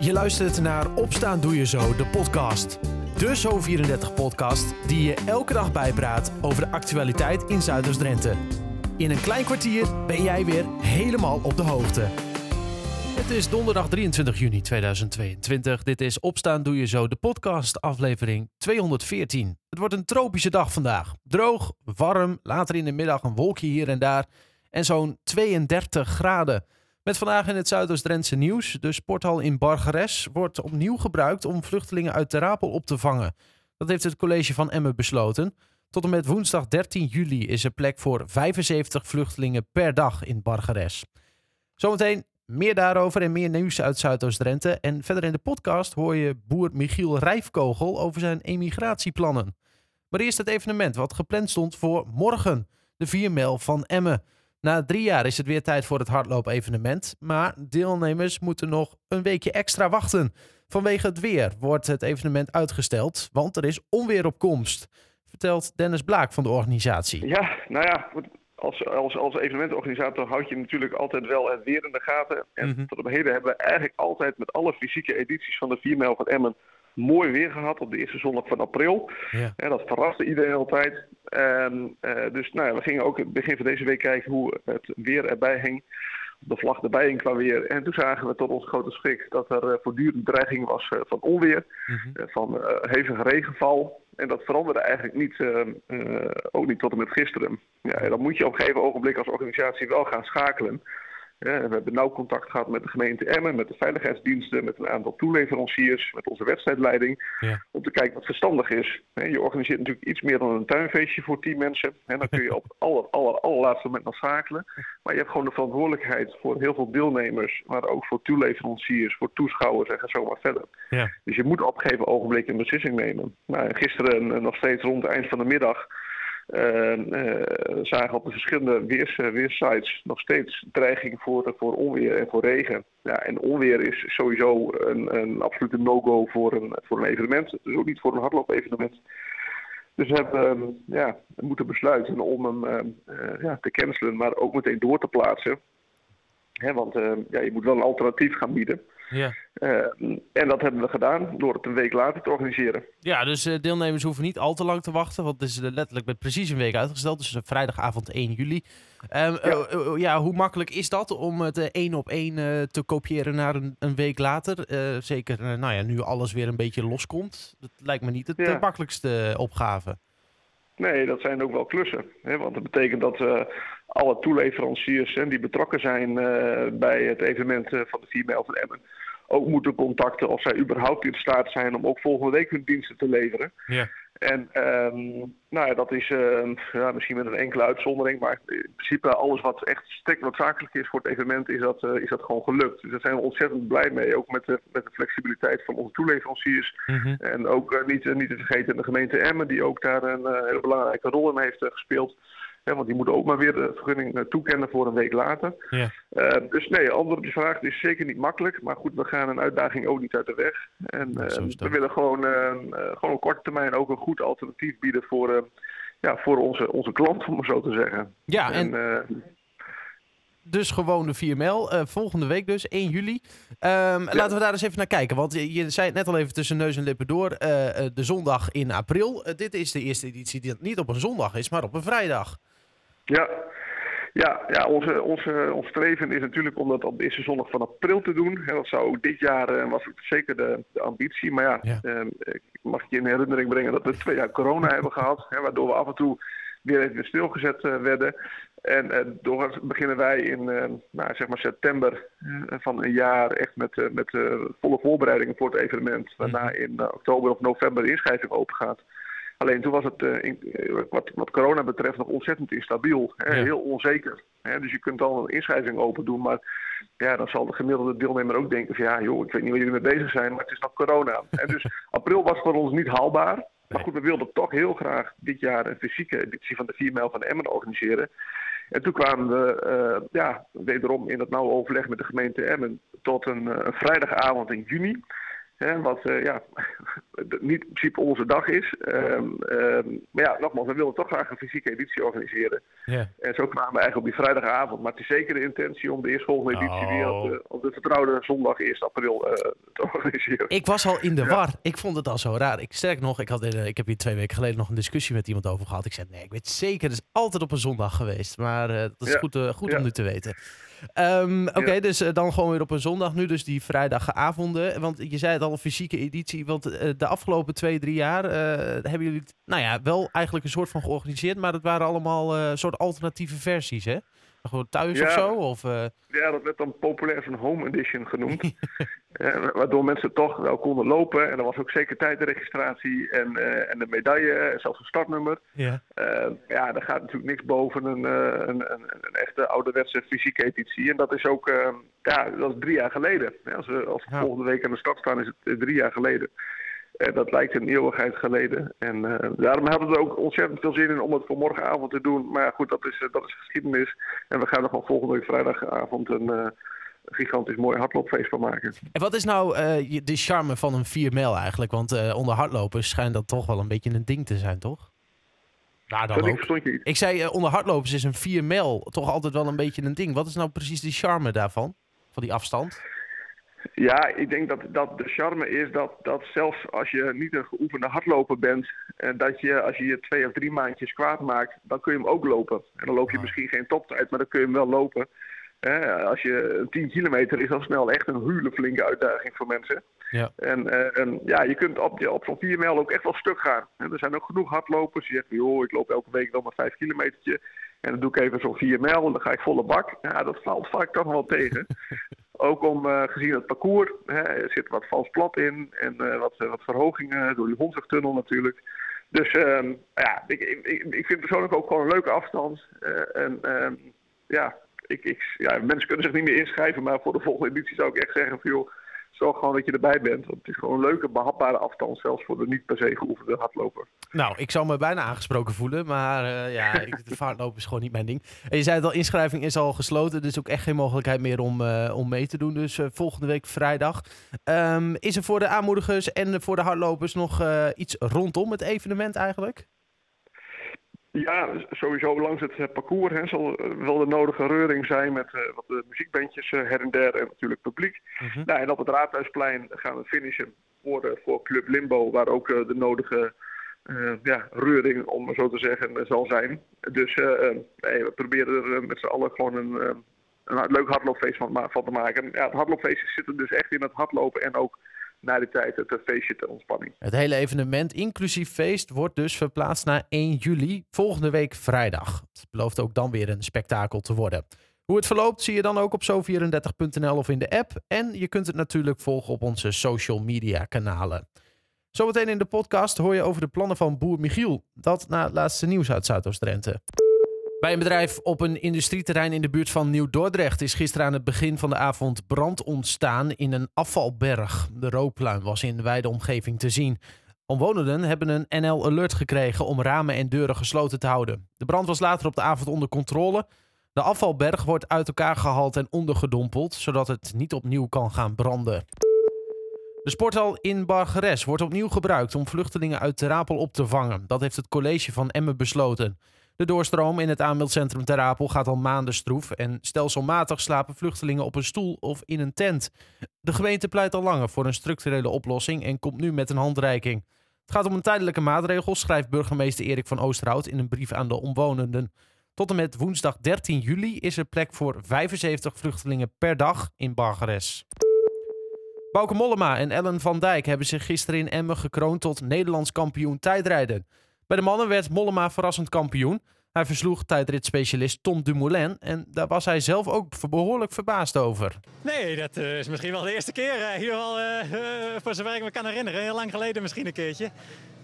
Je luistert naar Opstaan Doe Je Zo, de podcast. De Zo34-podcast die je elke dag bijpraat over de actualiteit in Zuiders-Drenthe. In een klein kwartier ben jij weer helemaal op de hoogte. Het is donderdag 23 juni 2022. Dit is Opstaan Doe Je Zo, de podcast, aflevering 214. Het wordt een tropische dag vandaag. Droog, warm, later in de middag een wolkje hier en daar en zo'n 32 graden. Met vandaag in het Zuidoost-Drentse nieuws. De sporthal in Bargeres wordt opnieuw gebruikt om vluchtelingen uit Terapel op te vangen. Dat heeft het college van Emmen besloten. Tot en met woensdag 13 juli is er plek voor 75 vluchtelingen per dag in Bargeres. Zometeen meer daarover en meer nieuws uit Zuidoost-Drenthe. En verder in de podcast hoor je boer Michiel Rijfkogel over zijn emigratieplannen. Maar eerst het evenement wat gepland stond voor morgen, de 4 mijl van Emmen. Na drie jaar is het weer tijd voor het hardloop-evenement. Maar deelnemers moeten nog een weekje extra wachten. Vanwege het weer wordt het evenement uitgesteld, want er is onweer op komst. Vertelt Dennis Blaak van de organisatie. Ja, nou ja, als, als, als evenementorganisator houd je natuurlijk altijd wel het weer in de gaten. En Mhm. tot op heden hebben we eigenlijk altijd met alle fysieke edities van de 4 mijl van Emmen mooi weer gehad op de eerste zondag van april. Ja. Dat verraste iedereen altijd. En, eh, dus nou ja, we gingen ook begin van deze week kijken hoe het weer erbij hing. De vlag erbij hing qua weer. En toen zagen we tot ons grote schrik dat er eh, voortdurend dreiging was eh, van onweer. Mhm. van hevige regenval. En dat veranderde eigenlijk niet, eh, eh, ook niet tot en met gisteren. Ja, en dan moet je op een gegeven ogenblik als organisatie wel gaan schakelen. We hebben nauw contact gehad met de gemeente Emmen, met de veiligheidsdiensten, met een aantal toeleveranciers, met onze wedstrijdleiding. Ja. Om te kijken wat verstandig is. Je organiseert natuurlijk iets meer dan een tuinfeestje voor tien mensen. En dan kun je op het aller, aller, allerlaatste moment nog schakelen. Maar je hebt gewoon de verantwoordelijkheid voor heel veel deelnemers, maar ook voor toeleveranciers, voor toeschouwers en ga zo maar verder. Ja. Dus je moet op een gegeven ogenblik een beslissing nemen. Nou, en gisteren nog steeds rond het eind van de middag zagen op de verschillende weers, eh, nog steeds dreiging voor, voor onweer en voor regen. Ja, en onweer is sowieso een, een absolute no-go voor een, voor een evenement. Dus ook niet voor een hardloop-evenement. Dus we hebben ehm, ja, moeten besluiten om hem ehm, eh, ja, te cancelen, maar ook meteen door te plaatsen. Want ehm, ja, je moet wel een alternatief gaan bieden. Ja. Eh, en dat hebben we gedaan door het een week later te organiseren. Ja, dus eh, deelnemers hoeven niet al te lang te wachten, want het is eh, letterlijk met precies een week uitgesteld. Dus eh, vrijdagavond 1 juli. Ehm, Ja. ja, hoe makkelijk is dat om het één op één te kopiëren naar een, een week later? Zeker nou ja, nu alles weer een beetje loskomt. Dat lijkt me niet het Ja. makkelijkste opgave. Nee, dat zijn ook wel klussen. Hè? Want dat betekent dat eh, alle toeleveranciers hè, die betrokken zijn eh, bij het evenement eh, van de 4 mijl van Emmen ook moeten contacten of zij überhaupt in staat zijn om ook volgende week hun diensten te leveren. Ja. En ehm, nou ja, dat is eh, ja, misschien met een enkele uitzondering, maar in principe alles wat echt strikt noodzakelijk is voor het evenement, is dat, eh, is dat gewoon gelukt. Dus daar zijn we ontzettend blij mee, ook met de, met de flexibiliteit van onze toeleveranciers. Mhm. En ook niet, niet te vergeten de gemeente Emmen, die ook daar een hele belangrijke rol in heeft gespeeld. Hè, want die moeten ook maar weer de vergunning eh, toekennen voor een week later. Ja. Eh, dus nee, antwoord op je vraag, het is zeker niet makkelijk. Maar goed, we gaan een uitdaging ook niet uit de weg. En eh, het we willen gewoon, eh, eh, gewoon op korte termijn ook een goed alternatief bieden voor, eh, ja, voor onze, onze klant, om maar zo te zeggen. Ja, en dus gewoon de 4 mijl. eh, volgende week dus, 1 juli. Ehm, Laten we daar eens even naar kijken. Want je, zei het net al even tussen neus en lippen door. de zondag in april. Dit is de eerste editie die niet op een zondag is, maar op een vrijdag. Ja, ja, ja onze, onze, ons streven is natuurlijk om dat op de eerste zondag van april te doen. En dat zou ook dit jaar, eh, was ook zeker de, de ambitie. Maar ja, Ja. eh, ik mag je in herinnering brengen dat we twee jaar corona hebben gehad. Hè, waardoor we af en toe weer even stilgezet eh, werden. En eh, door beginnen wij in eh, nou, zeg maar september van een jaar echt met, met volle voorbereidingen voor het evenement. Waarna in eh, oktober of november de inschrijving open gaat. Alleen toen was het eh, in- eh, wat, wat corona betreft nog ontzettend instabiel. Hè, Ja. Heel onzeker. Hè, dus je kunt al een inschrijving open doen, maar ja, dan zal de gemiddelde deelnemer ook denken van ja joh, ik weet niet waar jullie mee bezig zijn, maar het is nog corona. en dus april was voor ons niet haalbaar. Maar goed, we wilden toch heel graag dit jaar een fysieke editie van de 4 mijl van Emmen organiseren. En toen kwamen we eh, ja, wederom in dat nauwe overleg met de gemeente Emmen tot een, een vrijdagavond in juni. Hè, wat eh, ja, niet in principe onze dag is. Ehm, ehm, maar ja, nogmaals, we willen toch graag een fysieke editie organiseren. En zo kwamen we eigenlijk op die vrijdagavond. Maar het is zeker de intentie om de eerstvolgende editie Oh. weer op de, op de vertrouwde zondag 1 april eh, te organiseren. Ik was al in de Ja. war. Ik vond het al zo raar. Ik sterk nog, ik, had, eh, ik heb hier twee weken geleden nog een discussie met iemand over gehad. Ik zei, nee, ik weet zeker, het is altijd op een zondag geweest. Maar dat is Ja. goed, goed om nu te weten. Ehm, Oké, Ja. dus eh, dan gewoon weer op een zondag nu, dus die vrijdagavonden. Want je zei het al, een fysieke editie. Want eh, de afgelopen twee, drie jaar eh, hebben jullie nou ja, wel eigenlijk een soort van georganiseerd. Maar het waren allemaal soort alternatieve versies, hè? Gewoon thuis Ja. of zo? Of, eh, Ja, dat werd dan populair zo'n home edition genoemd. Eh, waardoor mensen toch wel konden lopen. En er was ook zeker tijdregistratie en, eh, en een medaille, en zelfs een startnummer. ja. Ja, daar gaat natuurlijk niks boven een, een, een, een echte ouderwetse fysieke editie. En dat is ook, ja, dat is drie jaar geleden. Ja, als we, als we Ja. volgende week aan de start staan, is het drie jaar geleden. En dat lijkt een eeuwigheid geleden. En eh, daarom hadden we ook ontzettend veel zin in om het voor morgenavond te doen. Maar ja, goed, dat is, eh, dat is geschiedenis. En we gaan er van volgende week vrijdagavond een eh, gigantisch mooi hardloopfeest van maken. En wat is nou eh, de charme van een 4 mijl eigenlijk? Want eh, onder hardlopers schijnt dat toch wel een beetje een ding te zijn, toch? Waar dan Dat ook. je. Ik zei, onder hardlopers is een 4 mijl toch altijd wel een beetje een ding. Wat is nou precies de charme daarvan? Van die afstand? Ja, ik denk dat, dat de charme is dat, dat zelfs als je niet een geoefende hardloper bent, en dat je als je je twee of drie maandjes kwaad maakt, dan kun je hem ook lopen. En dan loop je misschien geen toptijd, maar dan kun je hem wel lopen. Als je een 10 kilometer is al snel echt een hele flinke uitdaging voor mensen. Ja. En, eh, en ja, je kunt op, op zo'n 4 mijl ook echt wel stuk gaan. En er zijn ook genoeg hardlopers die zeggen, joh, ik loop elke week dan maar 5 kilometertje. En dan doe ik even zo'n 4 mijl en dan ga ik volle bak. Ja, dat valt vaak toch wel tegen. Ook om, eh, gezien het parcours, hè, er zit wat vals plat in en eh, wat, wat verhogingen door die Hondswegtunnel natuurlijk. Dus ehm, ja, ik, ik, ik vind persoonlijk ook gewoon een leuke afstand. Eh, en ehm, ja, ik, ik, ja, mensen kunnen zich niet meer inschrijven, maar voor de volgende editie zou ik echt zeggen van joh, zorg gewoon dat je erbij bent. Want het is gewoon een leuke, behapbare afstand, zelfs voor de niet per se geoefende hardloper. Nou, ik zou me bijna aangesproken voelen, maar eh, ja, ik, de vaartlopen is gewoon niet mijn ding. En je zei het al, inschrijving is al gesloten, dus ook echt geen mogelijkheid meer om, eh, om mee te doen. Dus eh, volgende week vrijdag. Ehm, is er voor de aanmoedigers en voor de hardlopers nog iets rondom het evenement eigenlijk? Ja, sowieso langs het eh, parcours hè, zal eh, wel de nodige reuring zijn met eh, wat de muziekbandjes her en der en natuurlijk publiek. Mhm. Nou, en op het Raadhuisplein gaan we finishen voor, voor Club Limbo, waar ook de nodige ja, reuring, om maar zo te zeggen, zal zijn. Dus nee, we proberen er met z'n allen gewoon een, een leuk hardloopfeest van, van te maken. Ja, het hardloopfeest zit er dus echt in het hardlopen en ook na die tijd het feestje ter ontspanning. Het hele evenement, inclusief feest, wordt dus verplaatst naar 1 juli, volgende week vrijdag. Het belooft ook dan weer een spektakel te worden. Hoe het verloopt zie je dan ook op zo34.nl of in de app. En je kunt het natuurlijk volgen op onze social media kanalen. Zometeen in de podcast hoor je over de plannen van boer Michiel. Dat na het laatste nieuws uit Zuidoost-Drenthe. Bij een bedrijf op een industrieterrein in de buurt van Nieuw-Dordrecht is gisteren aan het begin van de avond brand ontstaan in een afvalberg. De rookpluim was in de wijde omgeving te zien. Omwonenden hebben een NL-alert gekregen om ramen en deuren gesloten te houden. De brand was later op de avond onder controle. De afvalberg wordt uit elkaar gehaald en ondergedompeld, zodat het niet opnieuw kan gaan branden. De sporthal in Bargeres wordt opnieuw gebruikt om vluchtelingen uit Ter Apel op te vangen. Dat heeft het college van Emmen besloten. De doorstroom in het aanmeldcentrum Ter Apel gaat al maanden stroef en stelselmatig slapen vluchtelingen op een stoel of in een tent. De gemeente pleit al langer voor een structurele oplossing en komt nu met een handreiking. Het gaat om een tijdelijke maatregel, schrijft burgemeester Erik van Oosterhout in een brief aan de omwonenden. Tot en met woensdag 13 juli is er plek voor 75 vluchtelingen per dag in Bargeres. Bauke Mollema en Ellen van Dijk hebben zich gisteren in Emmen gekroond tot Nederlands kampioen tijdrijden. Bij de mannen werd Mollema verrassend kampioen. Hij versloeg tijdritspecialist Tom Dumoulin en daar was hij zelf ook behoorlijk verbaasd over. Nee, dat eh, is misschien wel de eerste keer. geval, eh, eh, voor zover ik me kan herinneren. Heel lang geleden misschien een keertje.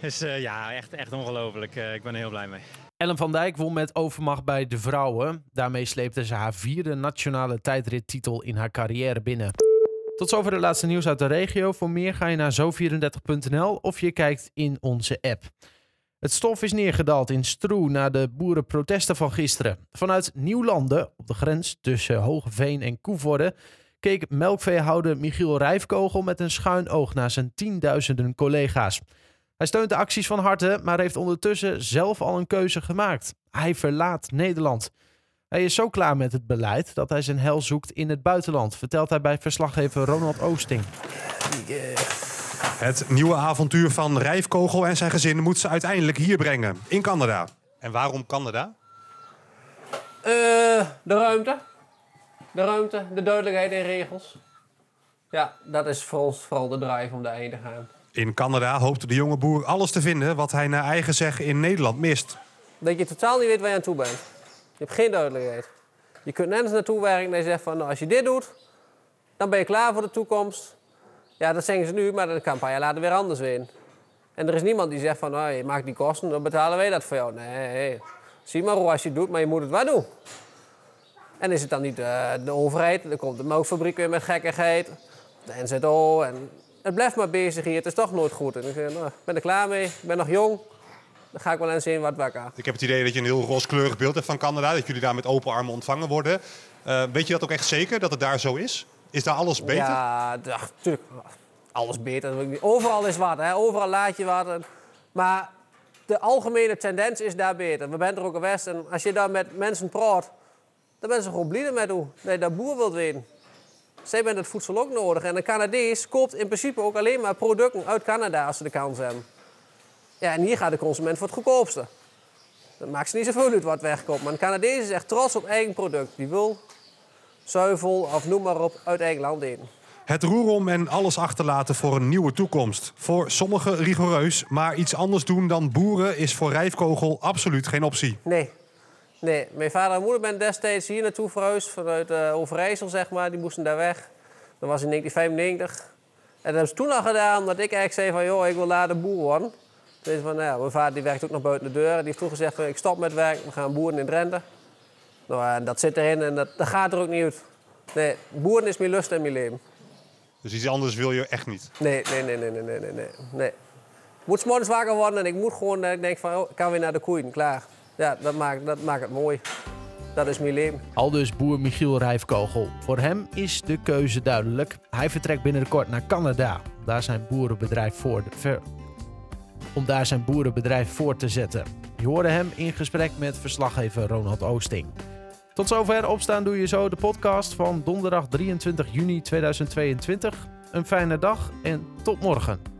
Dus eh, ja, echt, echt ongelooflijk. Eh, ik ben er heel blij mee. Ellen van Dijk won met overmacht bij de vrouwen. Daarmee sleepte ze haar vierde nationale tijdrittitel in haar carrière binnen. Tot zover de laatste nieuws uit de regio. Voor meer ga je naar zo34.nl of je kijkt in onze app. Het stof is neergedaald in Stroe na de boerenprotesten van gisteren. Vanuit Nieuwlanden, op de grens tussen Hogeveen en Koevoorde, keek melkveehouder Michiel Rijfkogel met een schuin oog naar zijn tienduizenden collega's. Hij steunt de acties van harte, maar heeft ondertussen zelf al een keuze gemaakt. Hij verlaat Nederland. Hij is zo klaar met het beleid dat hij zijn hel zoekt in het buitenland, vertelt hij bij verslaggever Ronald Oosting. Het nieuwe avontuur van Rijfkogel en zijn gezin moet ze uiteindelijk hier brengen, in Canada. En waarom Canada? Eh, de ruimte. De ruimte, de duidelijkheid in regels. Ja, dat is voor ons vooral de drive om daarheen te gaan. In Canada hoopt de jonge boer alles te vinden wat hij naar eigen zeggen in Nederland mist. Dat je totaal niet weet waar je aan toe bent. Je hebt geen duidelijkheid. Je kunt nergens naartoe werken en je zegt van nou, als je dit doet, dan ben je klaar voor de toekomst. Ja, dat zeggen ze nu, maar dat kan een paar jaar weer anders zijn. En er is niemand die zegt van nou, je maakt die kosten, dan betalen wij dat voor jou. Nee, zie maar hoe als je doet, maar je moet het wel doen. En is het dan niet uh, de overheid, dan komt de melkfabriek weer met gekkigheid. De NZO en het blijft maar bezig hier, het is toch nooit goed. En ik zeg, nou, ben er klaar mee, ik ben nog jong. Dan ga ik wel eens zien wat wakker. Ik heb het idee dat je een heel rooskleurig beeld hebt van Canada. Dat jullie daar met open armen ontvangen worden. Uh, weet je dat ook echt zeker, dat het daar zo is? Is daar alles beter? Ja, natuurlijk. Alles beter. Overal is wat, hè. overal laat je wat. Maar de algemene tendens is daar beter. We zijn er ook geweest en als je daar met mensen praat, dan ben ze gewoon blij met hoe dat je dat boer wilt weten. Zij hebben het voedsel ook nodig. En de Canadees koopt in principe ook alleen maar producten uit Canada als ze de kans hebben. Ja, en hier gaat de consument voor het goedkoopste. Dat maakt ze niet zoveel uit wat wegkomt. Maar een Canadees is echt trots op eigen product. Die wil zuivel of noem maar op uit land eten. Het roer om en alles achterlaten voor een nieuwe toekomst. Voor sommigen rigoureus, maar iets anders doen dan boeren is voor Rijfkogel absoluut geen optie. Nee. Nee, mijn vader en moeder zijn destijds hier naartoe verhuisd vanuit uh, Overijssel, zeg maar. Die moesten daar weg. Dat was in 1995. En dat hebben ze toen al gedaan, omdat ik eigenlijk zei van, joh, ik wil later boer worden. Toen van, nou, mijn vader die werkt ook nog buiten de deur. Die heeft toen gezegd, van, ik stop met werk, we gaan boeren in Drenthe. Nou, en dat zit erin en dat, dat gaat er ook niet uit. Nee, boeren is mijn lust en mijn leven. Dus iets anders wil je echt niet? Nee, nee, nee, nee, nee, nee, nee. nee. Ik moet s'morgens wakker worden en ik moet gewoon, ik denk van, oh, ik kan weer naar de koeien, klaar. Ja, dat maakt, dat maakt het mooi. Dat is mijn leven. Al dus boer Michiel Rijfkogel. Voor hem is de keuze duidelijk. Hij vertrekt binnenkort naar Canada. Daar zijn boerenbedrijf voor de ver... om daar zijn boerenbedrijf voor te zetten. Je hoorde hem in gesprek met verslaggever Ronald Oosting. Tot zover Opstaan Doe Je Zo, de podcast van donderdag 23 juni 2022. Een fijne dag en tot morgen.